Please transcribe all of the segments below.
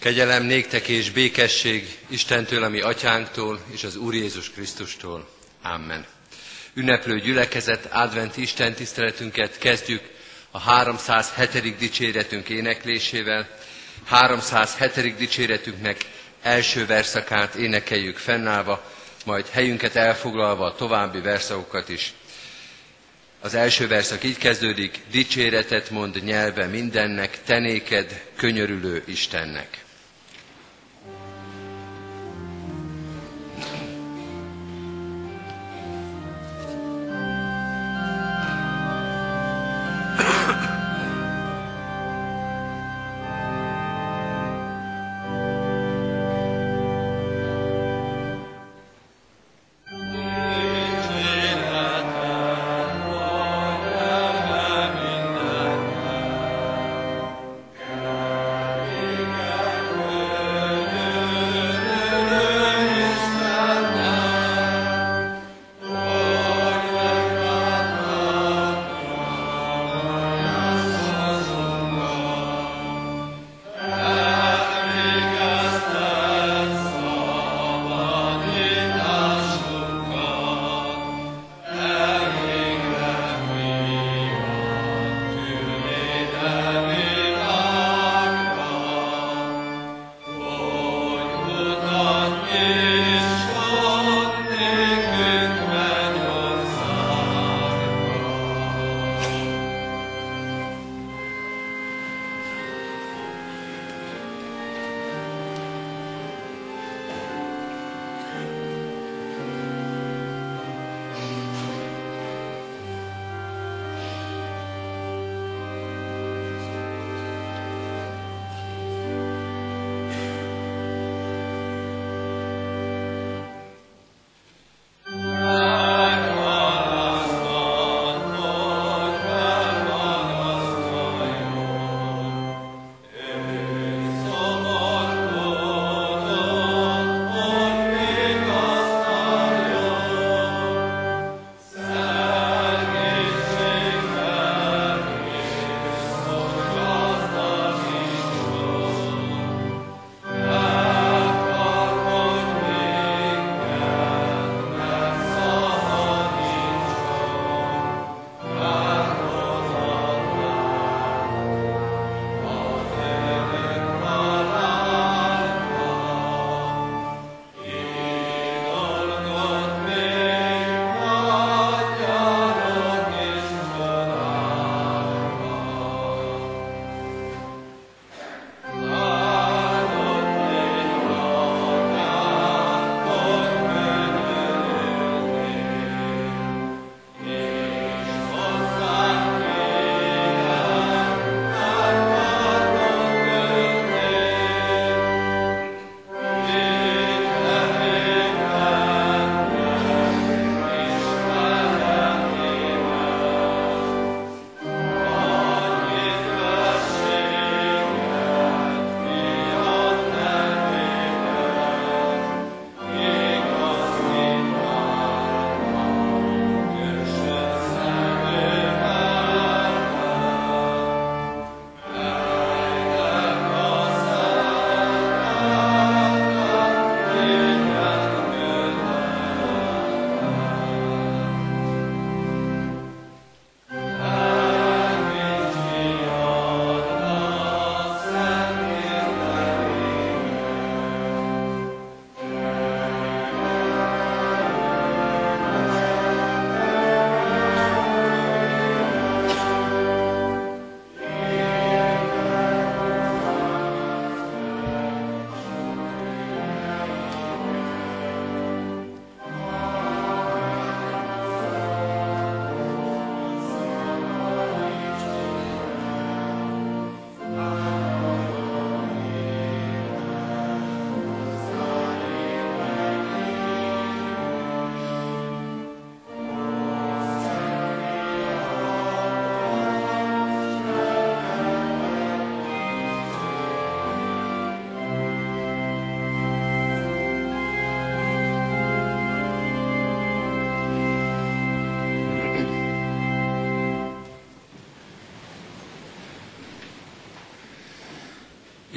Kegyelem néktek és békesség Istentől, ami atyánktól és az Úr Jézus Krisztustól. Amen. Ünneplő gyülekezet, adventi Isten tiszteletünket kezdjük a 307. dicséretünk éneklésével. 307. dicséretünknek első verszakát énekeljük fennállva, majd helyünket elfoglalva a további verszakokat is. Az első verszak így kezdődik, dicséretet mond nyelve mindennek, tenéked, könyörülő Istennek.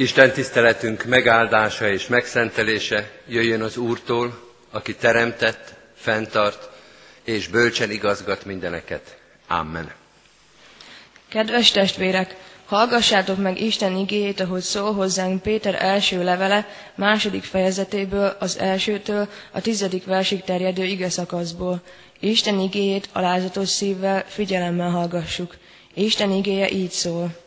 Isten tiszteletünk megáldása és megszentelése jöjjön az Úrtól, aki teremtett, fenntart és bölcsen igazgat mindeneket. Amen. Kedves testvérek, hallgassátok meg Isten igéjét, ahogy szól hozzánk Péter első levele, második fejezetéből, az elsőtől a tizedik versig terjedő ige szakaszból. Isten igéjét alázatos szívvel, figyelemmel hallgassuk. Isten igéje így szól.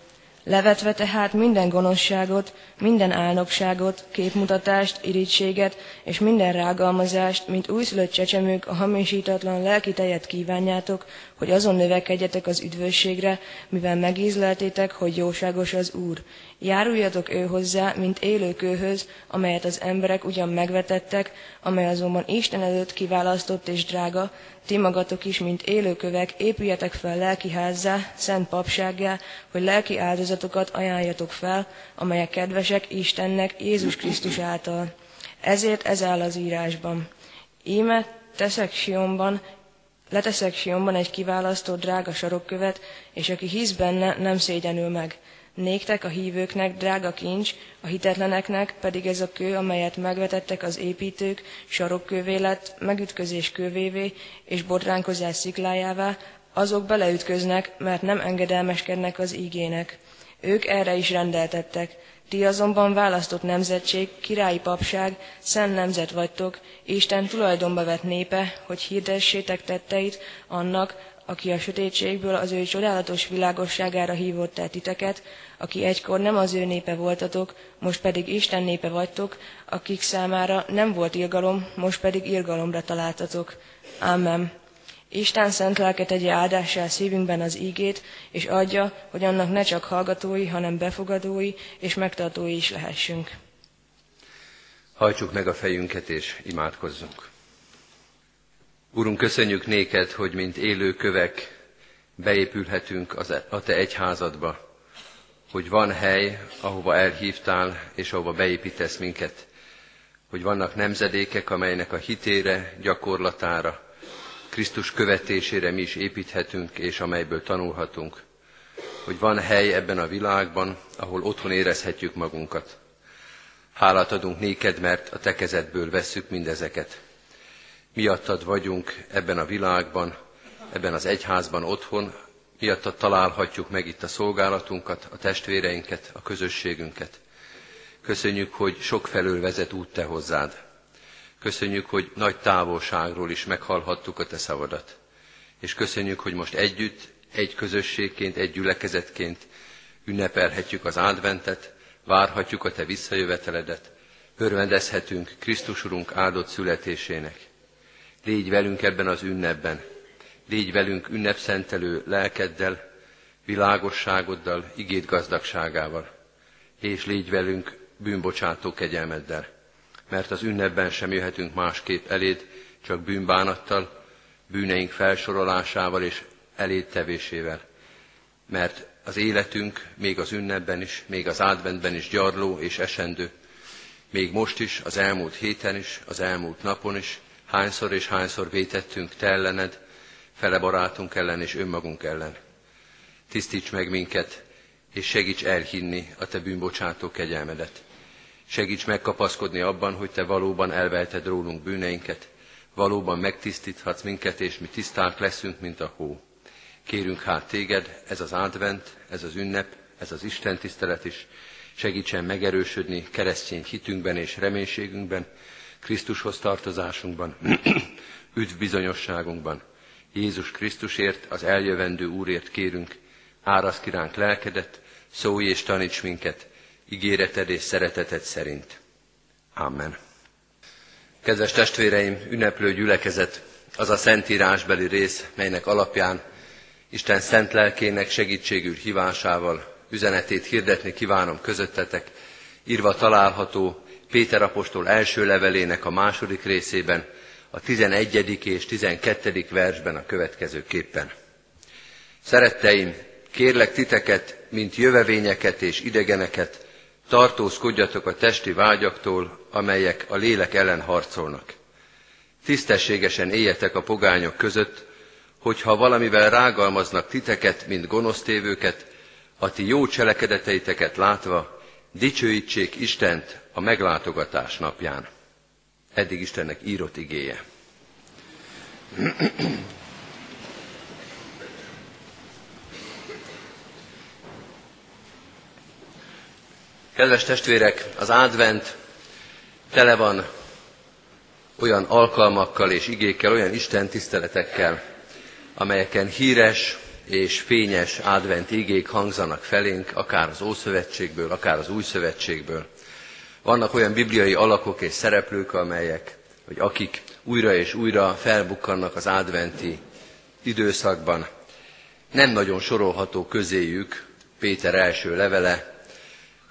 Levetve tehát minden gonoszságot, minden álnokságot, képmutatást, irítséget és minden rágalmazást, mint újszülött csecsemők a hamisítatlan lelki tejet kívánjátok, hogy azon növekedjetek az üdvösségre, mivel megízleltétek, hogy jóságos az Úr. Járuljatok ő hozzá, mint élőkőhöz, amelyet az emberek ugyan megvetettek, amely azonban Isten előtt kiválasztott és drága, ti magatok is, mint élőkövek, épüljetek fel lelki házzá, szent papsággá, hogy lelki áldozatokat ajánljatok fel, amelyek kedvesek Istennek Jézus Krisztus által. Ezért ez áll az írásban. Íme teszek Sionban, leteszek Sionban egy kiválasztott drága sarokkövet, és aki hisz benne, nem szégyenül meg. Néktek a hívőknek drága kincs, a hitetleneknek pedig ez a kő, amelyet megvetettek az építők, sarokkővé lett, megütközés kővévé és botránkozás sziklájává, azok beleütköznek, mert nem engedelmeskednek az ígének. Ők erre is rendeltettek. Ti azonban választott nemzetség, királyi papság, szent nemzet vagytok, Isten tulajdonba vett népe, hogy hirdessétek tetteit annak, aki a sötétségből az ő csodálatos világosságára hívott el titeket, aki egykor nem az ő népe voltatok, most pedig Isten népe vagytok, akik számára nem volt irgalom, most pedig irgalomra találtatok. Amen. Isten szent lelket tegye áldássá szívünkben az ígét, és adja, hogy annak ne csak hallgatói, hanem befogadói és megtartói is lehessünk. Hajtsuk meg a fejünket és imádkozzunk. Úrunk, köszönjük néked, hogy mint élő kövek beépülhetünk az, e- a te egyházadba, hogy van hely, ahova elhívtál, és ahova beépítesz minket, hogy vannak nemzedékek, amelynek a hitére, gyakorlatára, Krisztus követésére mi is építhetünk, és amelyből tanulhatunk, hogy van hely ebben a világban, ahol otthon érezhetjük magunkat. Hálát adunk néked, mert a te kezedből vesszük mindezeket. Miattad vagyunk ebben a világban, ebben az egyházban otthon, miattad találhatjuk meg itt a szolgálatunkat, a testvéreinket, a közösségünket. Köszönjük, hogy sok felől vezet út te hozzád. Köszönjük, hogy nagy távolságról is meghallhattuk a te szavadat. És köszönjük, hogy most együtt, egy közösségként, egy gyülekezetként ünnepelhetjük az adventet, várhatjuk a te visszajöveteledet, örvendezhetünk Krisztus Urunk áldott születésének. Légy velünk ebben az ünnepben, légy velünk ünnepszentelő lelkeddel, világosságoddal, igét gazdagságával, és légy velünk bűnbocsátó kegyelmeddel, mert az ünnepben sem jöhetünk másképp eléd, csak bűnbánattal, bűneink felsorolásával és elédtevésével, mert az életünk még az ünnepben is, még az adventben is gyarló és esendő, még most is, az elmúlt héten is, az elmúlt napon is, hányszor és hányszor vétettünk te ellened, fele barátunk ellen és önmagunk ellen. Tisztíts meg minket, és segíts elhinni a te bűnbocsátó kegyelmedet. Segíts megkapaszkodni abban, hogy te valóban elvelted rólunk bűneinket, valóban megtisztíthatsz minket, és mi tiszták leszünk, mint a hó. Kérünk hát téged, ez az advent, ez az ünnep, ez az Isten tisztelet is, segítsen megerősödni keresztény hitünkben és reménységünkben, Krisztushoz tartozásunkban, üdv bizonyosságunkban. Jézus Krisztusért, az eljövendő Úrért kérünk, árasz kiránk lelkedet, szólj és taníts minket, ígéreted és szereteted szerint. Amen. Kedves testvéreim, ünneplő gyülekezet, az a szentírásbeli rész, melynek alapján Isten szent lelkének segítségül hívásával üzenetét hirdetni kívánom közöttetek, írva található Péter apostol első levelének a második részében, a 11. és 12. versben a következőképpen. Szeretteim, kérlek titeket, mint jövevényeket és idegeneket, tartózkodjatok a testi vágyaktól, amelyek a lélek ellen harcolnak. Tisztességesen éljetek a pogányok között, hogyha valamivel rágalmaznak titeket, mint gonosztévőket, a ti jó cselekedeteiteket látva, Dicsőítsék Istent a meglátogatás napján. Eddig Istennek írott igéje. Kedves testvérek, az advent tele van olyan alkalmakkal és igékkel, olyan Isten tiszteletekkel, amelyeken híres és fényes advent igék hangzanak felénk, akár az Ószövetségből, akár az Új Szövetségből. Vannak olyan bibliai alakok és szereplők, amelyek, vagy akik újra és újra felbukkannak az adventi időszakban. Nem nagyon sorolható közéjük Péter első levele,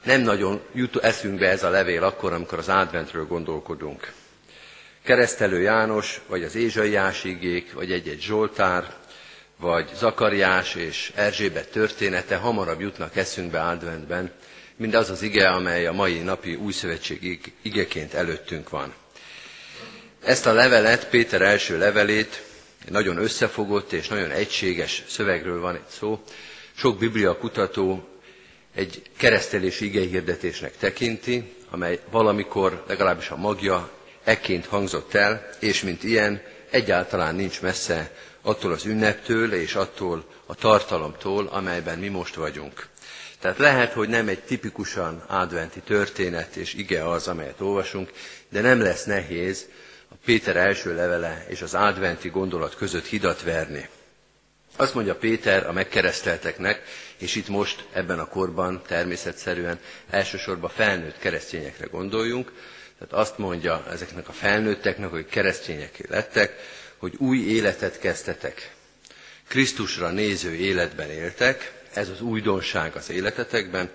nem nagyon jut eszünkbe ez a levél akkor, amikor az adventről gondolkodunk. Keresztelő János, vagy az Ézsaiás igék, vagy egy-egy Zsoltár, vagy Zakariás és Erzsébet története hamarabb jutnak eszünkbe adventben, mint az az ige, amely a mai napi újszövetség igeként előttünk van. Ezt a levelet, Péter első levelét, nagyon összefogott és nagyon egységes szövegről van itt szó. Sok biblia kutató egy keresztelési igehirdetésnek tekinti, amely valamikor legalábbis a magja ekként hangzott el, és mint ilyen egyáltalán nincs messze attól az ünneptől és attól a tartalomtól, amelyben mi most vagyunk. Tehát lehet, hogy nem egy tipikusan adventi történet és ige az, amelyet olvasunk, de nem lesz nehéz a Péter első levele és az adventi gondolat között hidat verni. Azt mondja Péter a megkeresztelteknek, és itt most ebben a korban természetszerűen elsősorban felnőtt keresztényekre gondoljunk, tehát azt mondja ezeknek a felnőtteknek, hogy keresztények lettek, hogy új életet kezdtetek. Krisztusra néző életben éltek, ez az újdonság az életetekben,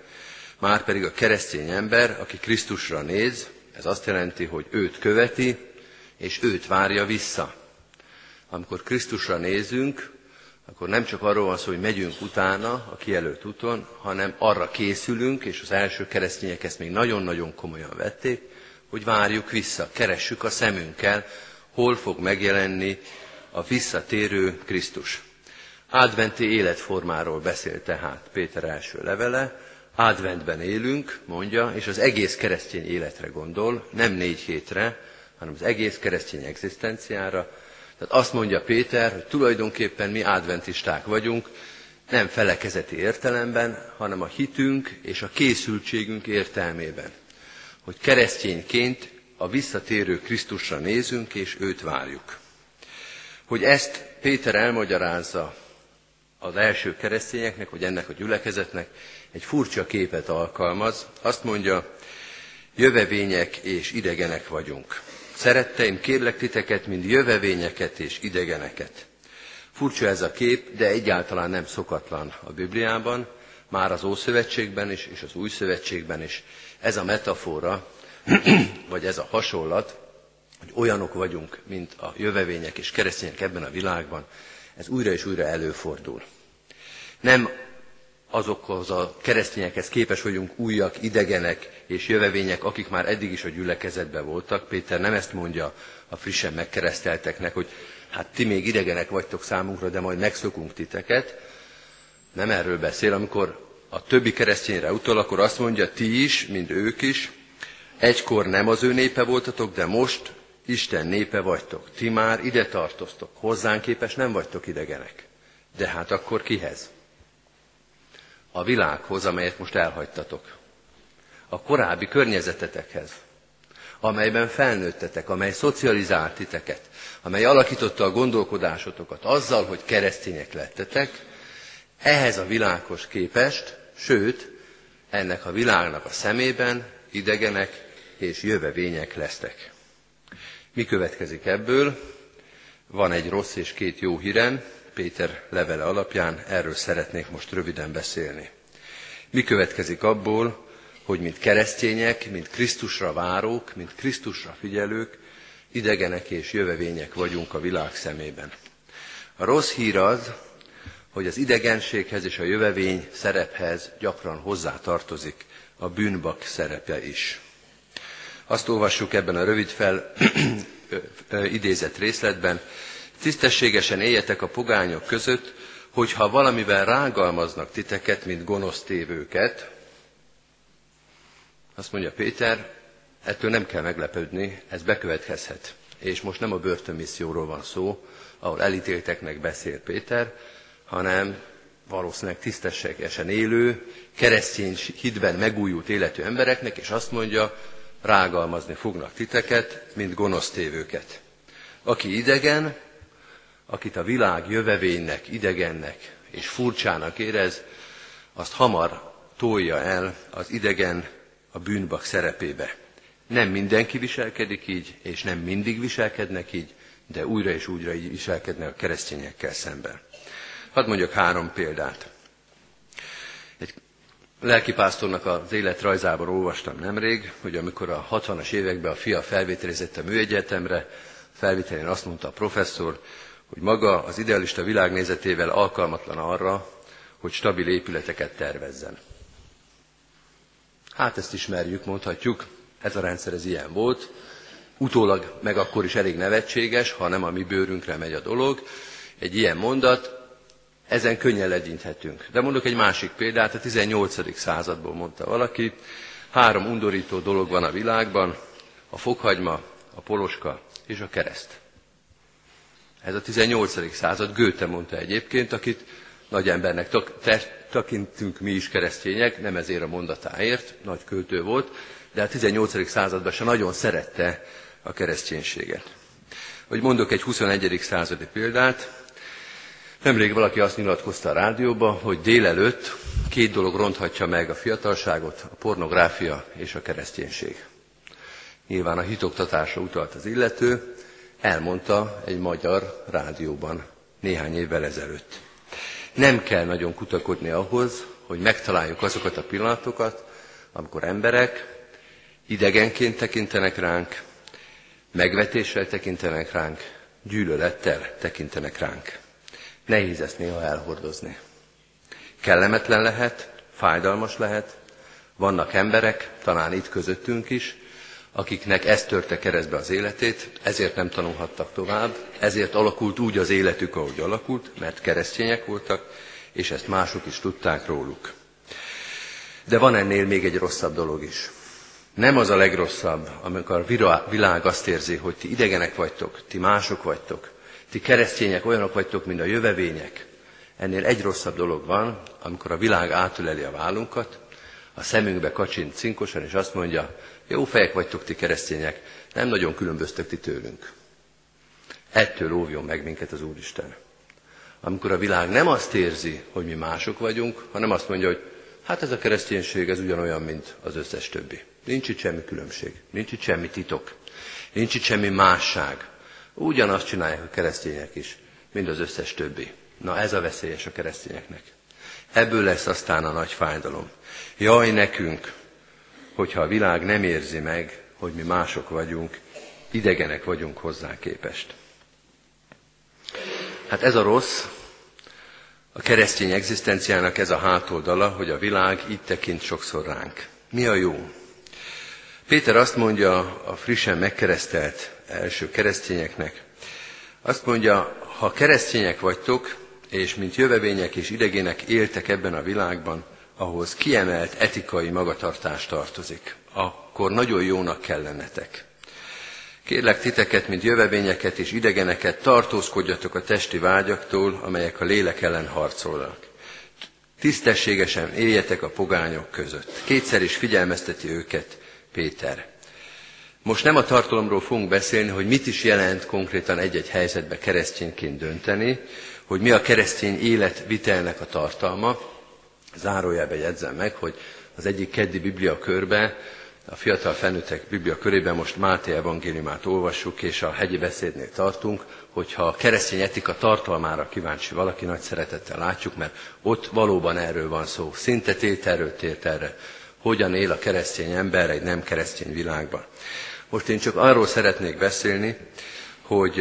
már pedig a keresztény ember, aki Krisztusra néz, ez azt jelenti, hogy őt követi, és őt várja vissza. Amikor Krisztusra nézünk, akkor nem csak arról van szó, hogy megyünk utána a kijelölt úton, hanem arra készülünk, és az első keresztények ezt még nagyon-nagyon komolyan vették, hogy várjuk vissza, keressük a szemünkkel, hol fog megjelenni a visszatérő Krisztus. Adventi életformáról beszél tehát Péter első levele, adventben élünk, mondja, és az egész keresztény életre gondol, nem négy hétre, hanem az egész keresztény egzisztenciára, tehát azt mondja Péter, hogy tulajdonképpen mi adventisták vagyunk, nem felekezeti értelemben, hanem a hitünk és a készültségünk értelmében. Hogy keresztényként a visszatérő Krisztusra nézünk, és őt várjuk. Hogy ezt Péter elmagyarázza az első keresztényeknek, hogy ennek a gyülekezetnek, egy furcsa képet alkalmaz. Azt mondja, jövevények és idegenek vagyunk. Szeretteim, kérlek titeket, mind jövevényeket és idegeneket. Furcsa ez a kép, de egyáltalán nem szokatlan a Bibliában, már az Ószövetségben is, és az Új Szövetségben is. Ez a metafora, vagy ez a hasonlat, hogy olyanok vagyunk, mint a jövevények és keresztények ebben a világban, ez újra és újra előfordul. Nem azokhoz a keresztényekhez képes vagyunk újak, idegenek és jövevények, akik már eddig is a gyülekezetben voltak. Péter nem ezt mondja a frissen megkeresztelteknek, hogy hát ti még idegenek vagytok számunkra, de majd megszokunk titeket. Nem erről beszél, amikor a többi keresztényre utal, akkor azt mondja, ti is, mint ők is, egykor nem az ő népe voltatok, de most Isten népe vagytok. Ti már ide tartoztok, hozzánk képes nem vagytok idegenek. De hát akkor kihez? A világhoz, amelyet most elhagytatok. A korábbi környezetetekhez, amelyben felnőttetek, amely szocializált titeket, amely alakította a gondolkodásotokat azzal, hogy keresztények lettetek, ehhez a világhoz képest, sőt, ennek a világnak a szemében idegenek és jövevények lesztek. Mi következik ebből? Van egy rossz és két jó hírem, Péter levele alapján erről szeretnék most röviden beszélni. Mi következik abból, hogy mint keresztények, mint Krisztusra várók, mint Krisztusra figyelők, idegenek és jövevények vagyunk a világ szemében. A rossz hír az, hogy az idegenséghez és a jövevény szerephez gyakran hozzátartozik a bűnbak szerepe is. Azt olvassuk ebben a rövid fel idézett részletben, Tisztességesen éljetek a pogányok között, hogyha valamivel rágalmaznak titeket, mint gonosz tévőket, Azt mondja Péter, ettől nem kell meglepődni, ez bekövetkezhet. És most nem a börtönmisszióról van szó, ahol elítélteknek beszél Péter, hanem valószínűleg tisztességesen élő, keresztény hitben megújult életű embereknek, és azt mondja, rágalmazni fognak titeket, mint gonosztévőket. Aki idegen, akit a világ jövevénynek, idegennek és furcsának érez, azt hamar tolja el az idegen a bűnbak szerepébe. Nem mindenki viselkedik így, és nem mindig viselkednek így, de újra és újra így viselkednek a keresztényekkel szemben. Hadd mondjak három példát. Egy lelkipásztornak az életrajzában olvastam nemrég, hogy amikor a 60-as években a fia felvételizett a műegyetemre, felvételén azt mondta a professzor, hogy maga az idealista világnézetével alkalmatlan arra, hogy stabil épületeket tervezzen. Hát ezt ismerjük, mondhatjuk, ez a rendszer ez ilyen volt, utólag meg akkor is elég nevetséges, ha nem a mi bőrünkre megy a dolog. Egy ilyen mondat, ezen könnyen legyinthetünk. De mondok egy másik példát, a 18. századból mondta valaki, három undorító dolog van a világban, a fokhagyma, a poloska és a kereszt. Ez a 18. század, Goethe mondta egyébként, akit nagy embernek tekintünk mi is keresztények, nem ezért a mondatáért, nagy költő volt, de a 18. században se nagyon szerette a kereszténységet. Hogy mondok egy 21. századi példát, Nemrég valaki azt nyilatkozta a rádióba, hogy délelőtt két dolog ronthatja meg a fiatalságot, a pornográfia és a kereszténység. Nyilván a hitoktatásra utalt az illető, elmondta egy magyar rádióban néhány évvel ezelőtt. Nem kell nagyon kutakodni ahhoz, hogy megtaláljuk azokat a pillanatokat, amikor emberek idegenként tekintenek ránk, megvetéssel tekintenek ránk, gyűlölettel tekintenek ránk. Nehéz ezt néha elhordozni. Kellemetlen lehet, fájdalmas lehet, vannak emberek, talán itt közöttünk is, akiknek ez törte keresztbe az életét, ezért nem tanulhattak tovább, ezért alakult úgy az életük, ahogy alakult, mert keresztények voltak, és ezt mások is tudták róluk. De van ennél még egy rosszabb dolog is. Nem az a legrosszabb, amikor a világ azt érzi, hogy ti idegenek vagytok, ti mások vagytok, ti keresztények olyanok vagytok, mint a jövevények. Ennél egy rosszabb dolog van, amikor a világ átüleli a vállunkat, a szemünkbe kacsint cinkosan, és azt mondja, jó fejek vagytok ti keresztények, nem nagyon különböztök ti tőlünk. Ettől óvjon meg minket az Úristen. Amikor a világ nem azt érzi, hogy mi mások vagyunk, hanem azt mondja, hogy hát ez a kereszténység, ez ugyanolyan, mint az összes többi. Nincs itt semmi különbség, nincs itt semmi titok, nincs itt semmi másság. Ugyanazt csinálják a keresztények is, mint az összes többi. Na ez a veszélyes a keresztényeknek. Ebből lesz aztán a nagy fájdalom. Jaj nekünk, hogyha a világ nem érzi meg, hogy mi mások vagyunk, idegenek vagyunk hozzá képest. Hát ez a rossz, a keresztény egzisztenciának ez a hátoldala, hogy a világ így tekint sokszor ránk. Mi a jó? Péter azt mondja a frissen megkeresztelt első keresztényeknek, azt mondja, ha keresztények vagytok, és mint jövevények és idegének éltek ebben a világban, ahhoz kiemelt etikai magatartás tartozik, akkor nagyon jónak kell lennetek. Kérlek titeket, mint jövevényeket és idegeneket, tartózkodjatok a testi vágyaktól, amelyek a lélek ellen harcolnak. Tisztességesen éljetek a pogányok között. Kétszer is figyelmezteti őket Péter. Most nem a tartalomról fogunk beszélni, hogy mit is jelent konkrétan egy-egy helyzetbe keresztényként dönteni, hogy mi a keresztény életvitelnek a tartalma. Zárójelbe jegyzem meg, hogy az egyik keddi biblia körbe, a fiatal felnőttek biblia körében most Máté evangéliumát olvassuk, és a hegyi beszédnél tartunk, hogyha a keresztény etika tartalmára kíváncsi valaki, nagy szeretettel látjuk, mert ott valóban erről van szó. Szinte tételről tért erre, hogyan él a keresztény ember egy nem keresztény világban. Most én csak arról szeretnék beszélni, hogy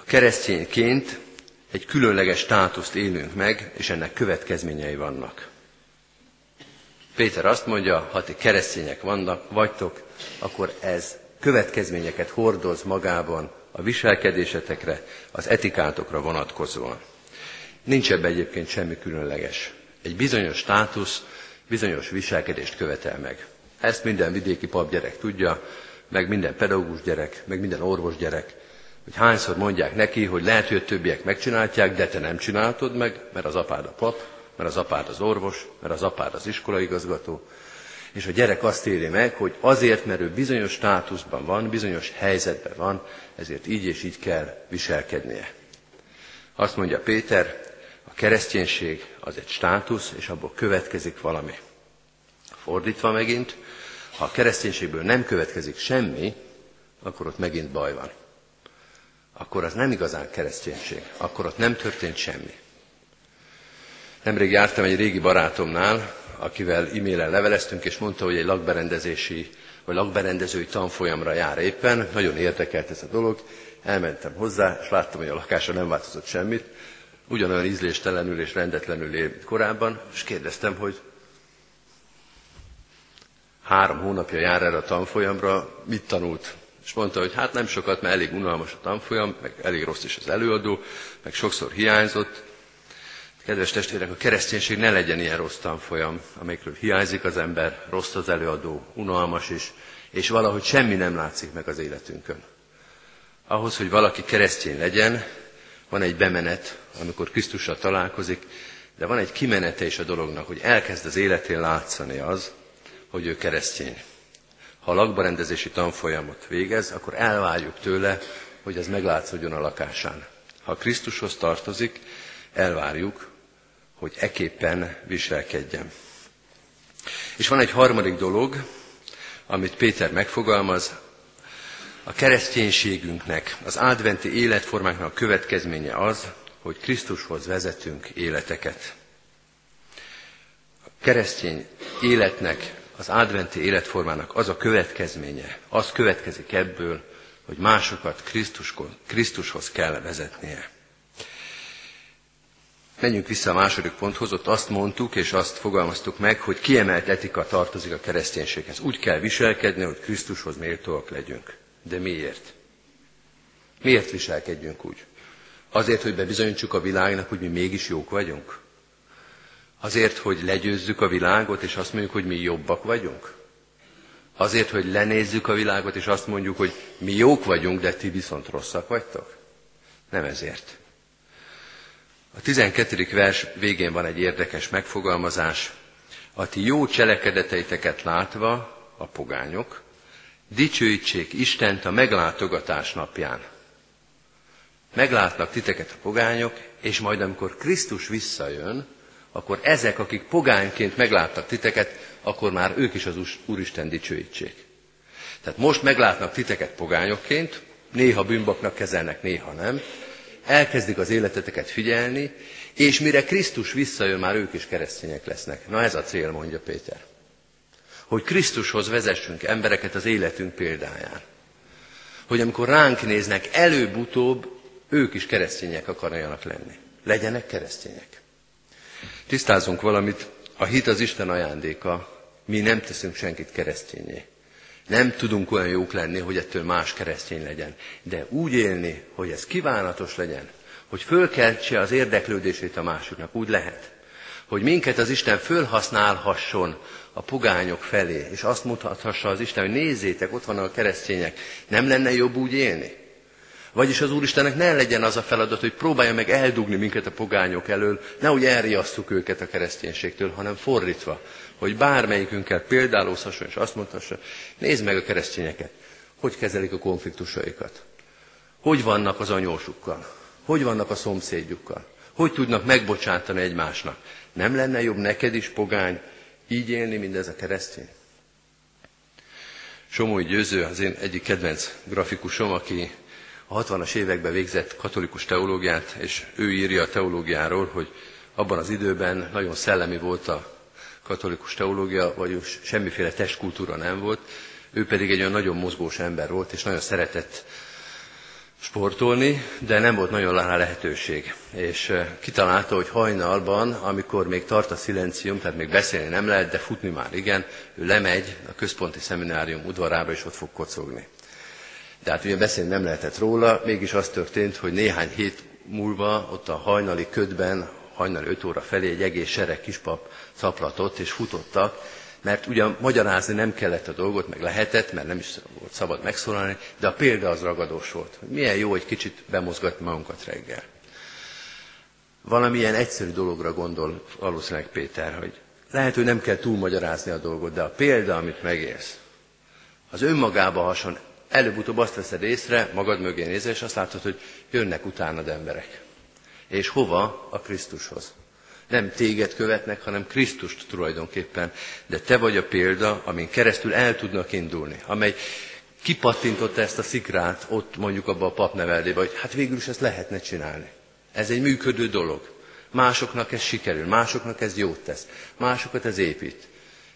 a keresztényként egy különleges státuszt élünk meg, és ennek következményei vannak. Péter azt mondja, ha ti keresztények vannak, vagytok, akkor ez következményeket hordoz magában a viselkedésetekre, az etikátokra vonatkozóan. Nincs ebben egyébként semmi különleges. Egy bizonyos státusz bizonyos viselkedést követel meg. Ezt minden vidéki pap gyerek tudja, meg minden pedagógus gyerek, meg minden orvos gyerek, hogy hányszor mondják neki, hogy lehet, hogy többiek megcsinálják, de te nem csináltod meg, mert az apád a pap, mert az apád az orvos, mert az apád az iskolaigazgató. És a gyerek azt éli meg, hogy azért, mert ő bizonyos státuszban van, bizonyos helyzetben van, ezért így és így kell viselkednie. Azt mondja Péter, a kereszténység az egy státusz, és abból következik valami. Fordítva megint, ha a kereszténységből nem következik semmi, akkor ott megint baj van. Akkor az nem igazán kereszténység, akkor ott nem történt semmi. Nemrég jártam egy régi barátomnál, akivel e-mailen leveleztünk, és mondta, hogy egy lakberendezési vagy lakberendezői tanfolyamra jár éppen. Nagyon érdekelt ez a dolog. Elmentem hozzá, és láttam, hogy a lakása nem változott semmit. Ugyanolyan ízléstelenül és rendetlenül él korábban, és kérdeztem, hogy három hónapja jár erre a tanfolyamra, mit tanult? És mondta, hogy hát nem sokat, mert elég unalmas a tanfolyam, meg elég rossz is az előadó, meg sokszor hiányzott. Kedves testvérek, a kereszténység ne legyen ilyen rossz tanfolyam, amelyikről hiányzik az ember, rossz az előadó, unalmas is, és valahogy semmi nem látszik meg az életünkön. Ahhoz, hogy valaki keresztény legyen, van egy bemenet, amikor Krisztussal találkozik, de van egy kimenete is a dolognak, hogy elkezd az életén látszani az, hogy ő keresztény. Ha a lakbarendezési tanfolyamot végez, akkor elvárjuk tőle, hogy ez meglátszódjon a lakásán. Ha Krisztushoz tartozik, elvárjuk, hogy eképpen viselkedjen. És van egy harmadik dolog, amit Péter megfogalmaz, a kereszténységünknek, az adventi életformáknak a következménye az, hogy Krisztushoz vezetünk életeket. A keresztény életnek az adventi életformának az a következménye, az következik ebből, hogy másokat Krisztushoz, kell vezetnie. Menjünk vissza a második ponthoz, ott azt mondtuk és azt fogalmaztuk meg, hogy kiemelt etika tartozik a kereszténységhez. Úgy kell viselkedni, hogy Krisztushoz méltóak legyünk. De miért? Miért viselkedjünk úgy? Azért, hogy bebizonyítsuk a világnak, hogy mi mégis jók vagyunk? Azért, hogy legyőzzük a világot, és azt mondjuk, hogy mi jobbak vagyunk? Azért, hogy lenézzük a világot, és azt mondjuk, hogy mi jók vagyunk, de ti viszont rosszak vagytok? Nem ezért. A 12. vers végén van egy érdekes megfogalmazás. A ti jó cselekedeteiteket látva, a pogányok, dicsőítsék Istent a meglátogatás napján. Meglátnak titeket a pogányok, és majd amikor Krisztus visszajön, akkor ezek, akik pogányként megláttak titeket, akkor már ők is az Úristen dicsőítsék. Tehát most meglátnak titeket pogányokként, néha bűnbaknak kezelnek, néha nem, elkezdik az életeteket figyelni, és mire Krisztus visszajön, már ők is keresztények lesznek. Na ez a cél, mondja Péter. Hogy Krisztushoz vezessünk embereket az életünk példáján. Hogy amikor ránk néznek, előbb-utóbb ők is keresztények akarjanak lenni. Legyenek keresztények. Tisztázunk valamit, a hit az Isten ajándéka, mi nem teszünk senkit keresztényé. Nem tudunk olyan jók lenni, hogy ettől más keresztény legyen. De úgy élni, hogy ez kívánatos legyen, hogy fölkeltse az érdeklődését a másiknak, úgy lehet. Hogy minket az Isten fölhasználhasson a pogányok felé, és azt mutathassa az Isten, hogy nézzétek, ott vannak a keresztények, nem lenne jobb úgy élni? Vagyis az Úristennek ne legyen az a feladat, hogy próbálja meg eldugni minket a pogányok elől, nehogy elriasszuk őket a kereszténységtől, hanem fordítva, hogy bármelyikünkkel példálózhasson, és azt mondhassa, nézd meg a keresztényeket, hogy kezelik a konfliktusaikat, hogy vannak az anyósukkal, hogy vannak a szomszédjukkal, hogy tudnak megbocsátani egymásnak. Nem lenne jobb neked is, pogány, így élni, mint ez a keresztény? Somói Győző, az én egyik kedvenc grafikusom, aki a 60-as években végzett katolikus teológiát, és ő írja a teológiáról, hogy abban az időben nagyon szellemi volt a katolikus teológia, vagyis semmiféle testkultúra nem volt, ő pedig egy olyan nagyon mozgós ember volt, és nagyon szeretett sportolni, de nem volt nagyon rá lehetőség. És eh, kitalálta, hogy hajnalban, amikor még tart a szilencium, tehát még beszélni nem lehet, de futni már igen, ő lemegy a központi szeminárium udvarába, és ott fog kocogni. De hát ugye beszélni nem lehetett róla, mégis az történt, hogy néhány hét múlva ott a hajnali ködben, hajnali 5 óra felé egy egész sereg kispap caplatott és futottak, mert ugyan magyarázni nem kellett a dolgot, meg lehetett, mert nem is volt szabad megszólalni, de a példa az ragadós volt. Milyen jó, hogy kicsit bemozgatni magunkat reggel. Valamilyen egyszerű dologra gondol valószínűleg Péter, hogy lehet, hogy nem kell túlmagyarázni a dolgot, de a példa, amit megélsz, az önmagába hason, előbb-utóbb azt veszed észre, magad mögé nézel, és azt látod, hogy jönnek utánad emberek. És hova? A Krisztushoz. Nem téged követnek, hanem Krisztust tulajdonképpen, de te vagy a példa, amin keresztül el tudnak indulni, amely kipattintotta ezt a szikrát ott mondjuk abba a papneveldébe, hogy hát végül is ezt lehetne csinálni. Ez egy működő dolog. Másoknak ez sikerül, másoknak ez jót tesz, másokat ez épít.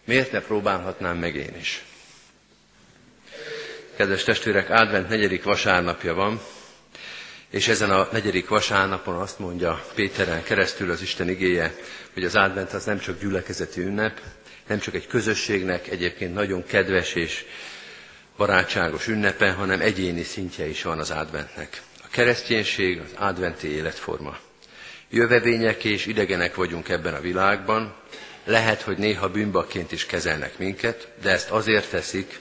Miért ne próbálhatnám meg én is? Kedves testvérek, advent negyedik vasárnapja van, és ezen a negyedik vasárnapon azt mondja Péteren keresztül az Isten igéje, hogy az advent az nem csak gyülekezeti ünnep, nem csak egy közösségnek egyébként nagyon kedves és barátságos ünnepe, hanem egyéni szintje is van az adventnek. A kereszténység az adventi életforma. Jövevények és idegenek vagyunk ebben a világban, lehet, hogy néha bűnbakként is kezelnek minket, de ezt azért teszik,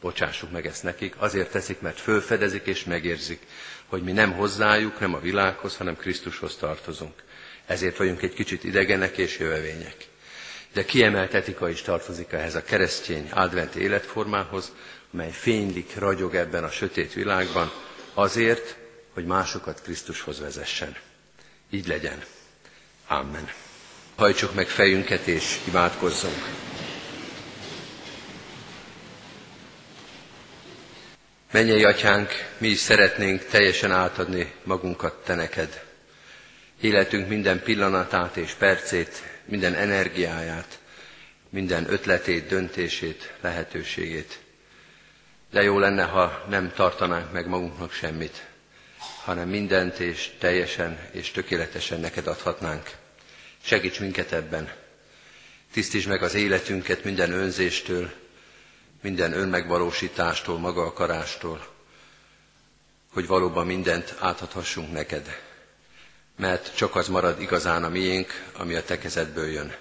bocsássuk meg ezt nekik, azért teszik, mert fölfedezik és megérzik, hogy mi nem hozzájuk, nem a világhoz, hanem Krisztushoz tartozunk. Ezért vagyunk egy kicsit idegenek és jövevények. De kiemelt etika is tartozik ehhez a keresztény adventi életformához, mely fénylik, ragyog ebben a sötét világban, azért, hogy másokat Krisztushoz vezessen. Így legyen. Amen. Hajtsuk meg fejünket és imádkozzunk. Mennyei atyánk, mi is szeretnénk teljesen átadni magunkat te neked. Életünk minden pillanatát és percét, minden energiáját, minden ötletét, döntését, lehetőségét. De jó lenne, ha nem tartanánk meg magunknak semmit, hanem mindent és teljesen és tökéletesen neked adhatnánk. Segíts minket ebben. Tisztítsd meg az életünket minden önzéstől, minden önmegvalósítástól, maga akarástól, hogy valóban mindent átadhassunk neked. Mert csak az marad igazán a miénk, ami a te kezedből jön.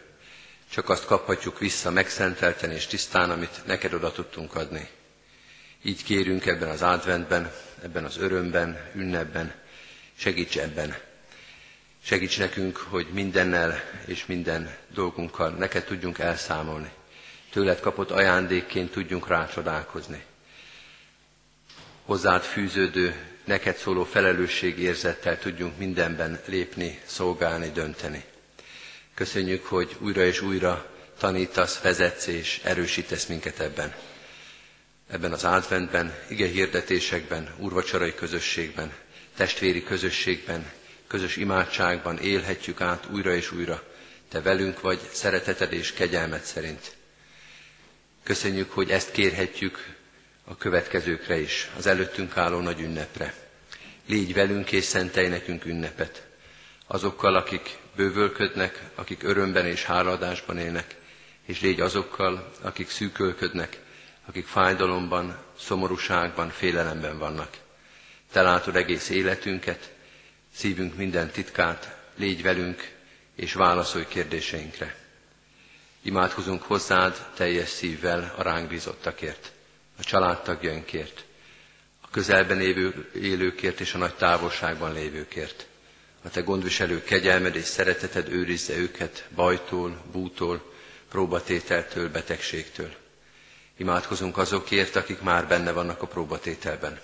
Csak azt kaphatjuk vissza megszentelten és tisztán, amit neked oda tudtunk adni. Így kérünk ebben az adventben, ebben az örömben, ünnepben, segíts ebben. Segíts nekünk, hogy mindennel és minden dolgunkkal neked tudjunk elszámolni tőled kapott ajándékként tudjunk rácsodálkozni. Hozzád fűződő, neked szóló felelősségérzettel tudjunk mindenben lépni, szolgálni, dönteni. Köszönjük, hogy újra és újra tanítasz, vezetsz és erősítesz minket ebben. Ebben az adventben, ige hirdetésekben, úrvacsarai közösségben, testvéri közösségben, közös imádságban élhetjük át újra és újra. Te velünk vagy szereteted és kegyelmet szerint. Köszönjük, hogy ezt kérhetjük a következőkre is, az előttünk álló nagy ünnepre. Légy velünk és szentelj nekünk ünnepet. Azokkal, akik bővölködnek, akik örömben és háladásban élnek, és légy azokkal, akik szűkölködnek, akik fájdalomban, szomorúságban, félelemben vannak. Te látod egész életünket, szívünk minden titkát, légy velünk, és válaszolj kérdéseinkre. Imádkozunk hozzád teljes szívvel a ránk bízottakért, a családtagjainkért, a közelben évő, élőkért és a nagy távolságban lévőkért. A te gondviselő kegyelmed és szereteted őrizze őket bajtól, bútól, próbatételtől, betegségtől. Imádkozunk azokért, akik már benne vannak a próbatételben,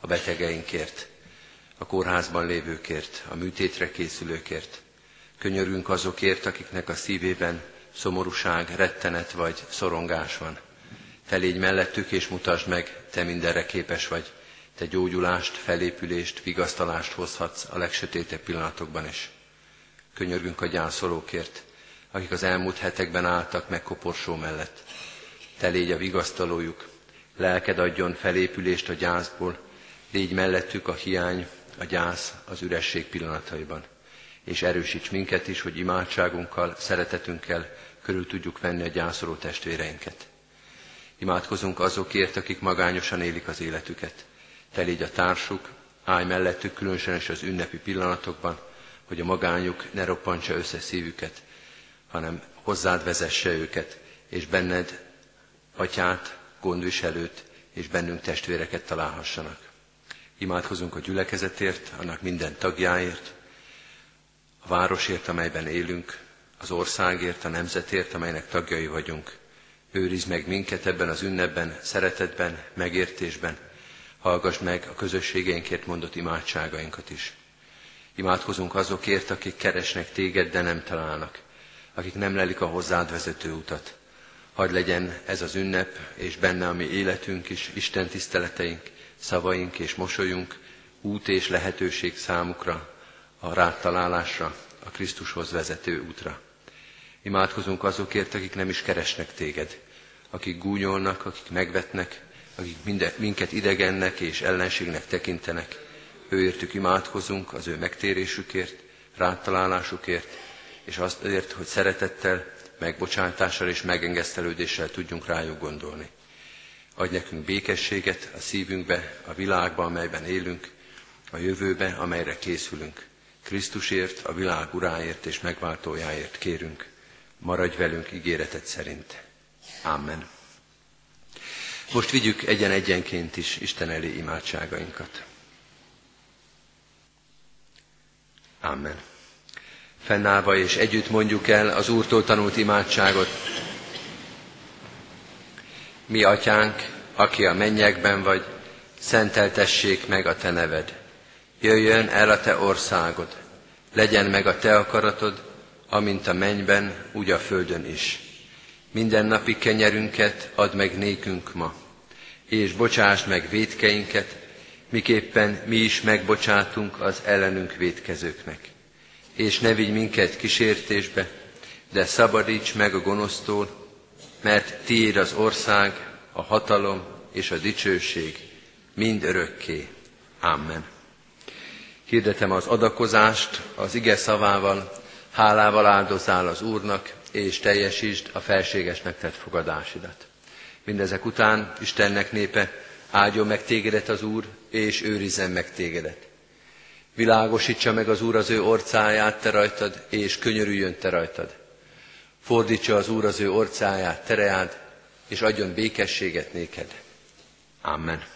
a betegeinkért, a kórházban lévőkért, a műtétre készülőkért. Könyörünk azokért, akiknek a szívében szomorúság, rettenet vagy szorongás van. Te légy mellettük, és mutasd meg, te mindenre képes vagy. Te gyógyulást, felépülést, vigasztalást hozhatsz a legsötétebb pillanatokban is. Könyörgünk a gyászolókért, akik az elmúlt hetekben álltak meg koporsó mellett. Te légy a vigasztalójuk, lelked adjon felépülést a gyászból, légy mellettük a hiány, a gyász, az üresség pillanataiban. És erősíts minket is, hogy imádságunkkal, szeretetünkkel körül tudjuk venni a gyászoló testvéreinket. Imádkozunk azokért, akik magányosan élik az életüket. Te légy a társuk, állj mellettük, különösen is az ünnepi pillanatokban, hogy a magányuk ne roppantsa össze szívüket, hanem hozzád vezesse őket, és benned atyát, gondviselőt és bennünk testvéreket találhassanak. Imádkozunk a gyülekezetért, annak minden tagjáért, a városért, amelyben élünk, az országért, a nemzetért, amelynek tagjai vagyunk. Őriz meg minket ebben az ünnepben, szeretetben, megértésben. Hallgass meg a közösségeinkért mondott imádságainkat is. Imádkozunk azokért, akik keresnek téged, de nem találnak, akik nem lelik a hozzád vezető utat. Hadd legyen ez az ünnep, és benne a mi életünk is, Isten tiszteleteink, szavaink és mosolyunk, út és lehetőség számukra, a rád találásra, a Krisztushoz vezető útra. Imádkozunk azokért, akik nem is keresnek téged, akik gúnyolnak, akik megvetnek, akik minden, minket idegennek és ellenségnek tekintenek. Őértük imádkozunk az ő megtérésükért, rátalálásukért, és azért, hogy szeretettel, megbocsátással és megengesztelődéssel tudjunk rájuk gondolni. Adj nekünk békességet a szívünkbe, a világba, amelyben élünk, a jövőbe, amelyre készülünk. Krisztusért, a világ uráért és megváltójáért kérünk. Maradj velünk ígéretet szerint. Amen. Most vigyük egyen-egyenként is Isten elé imádságainkat. Amen. Fennállva és együtt mondjuk el az Úrtól tanult imádságot. Mi, Atyánk, aki a mennyekben vagy, szenteltessék meg a Te neved. Jöjjön el a Te országod, legyen meg a Te akaratod, amint a mennyben, úgy a földön is. Minden napi kenyerünket add meg nékünk ma, és bocsáss meg védkeinket, miképpen mi is megbocsátunk az ellenünk védkezőknek. És ne vigy minket kísértésbe, de szabadíts meg a gonosztól, mert tiéd az ország, a hatalom és a dicsőség mind örökké. Amen. Hirdetem az adakozást az ige szavával, hálával áldozál az Úrnak, és teljesítsd a felségesnek tett fogadásidat. Mindezek után Istennek népe, áldjon meg tégedet az Úr, és őrizzen meg tégedet. Világosítsa meg az Úr az ő orcáját te rajtad, és könyörüljön te rajtad. Fordítsa az Úr az ő orcáját te reád, és adjon békességet néked. Amen.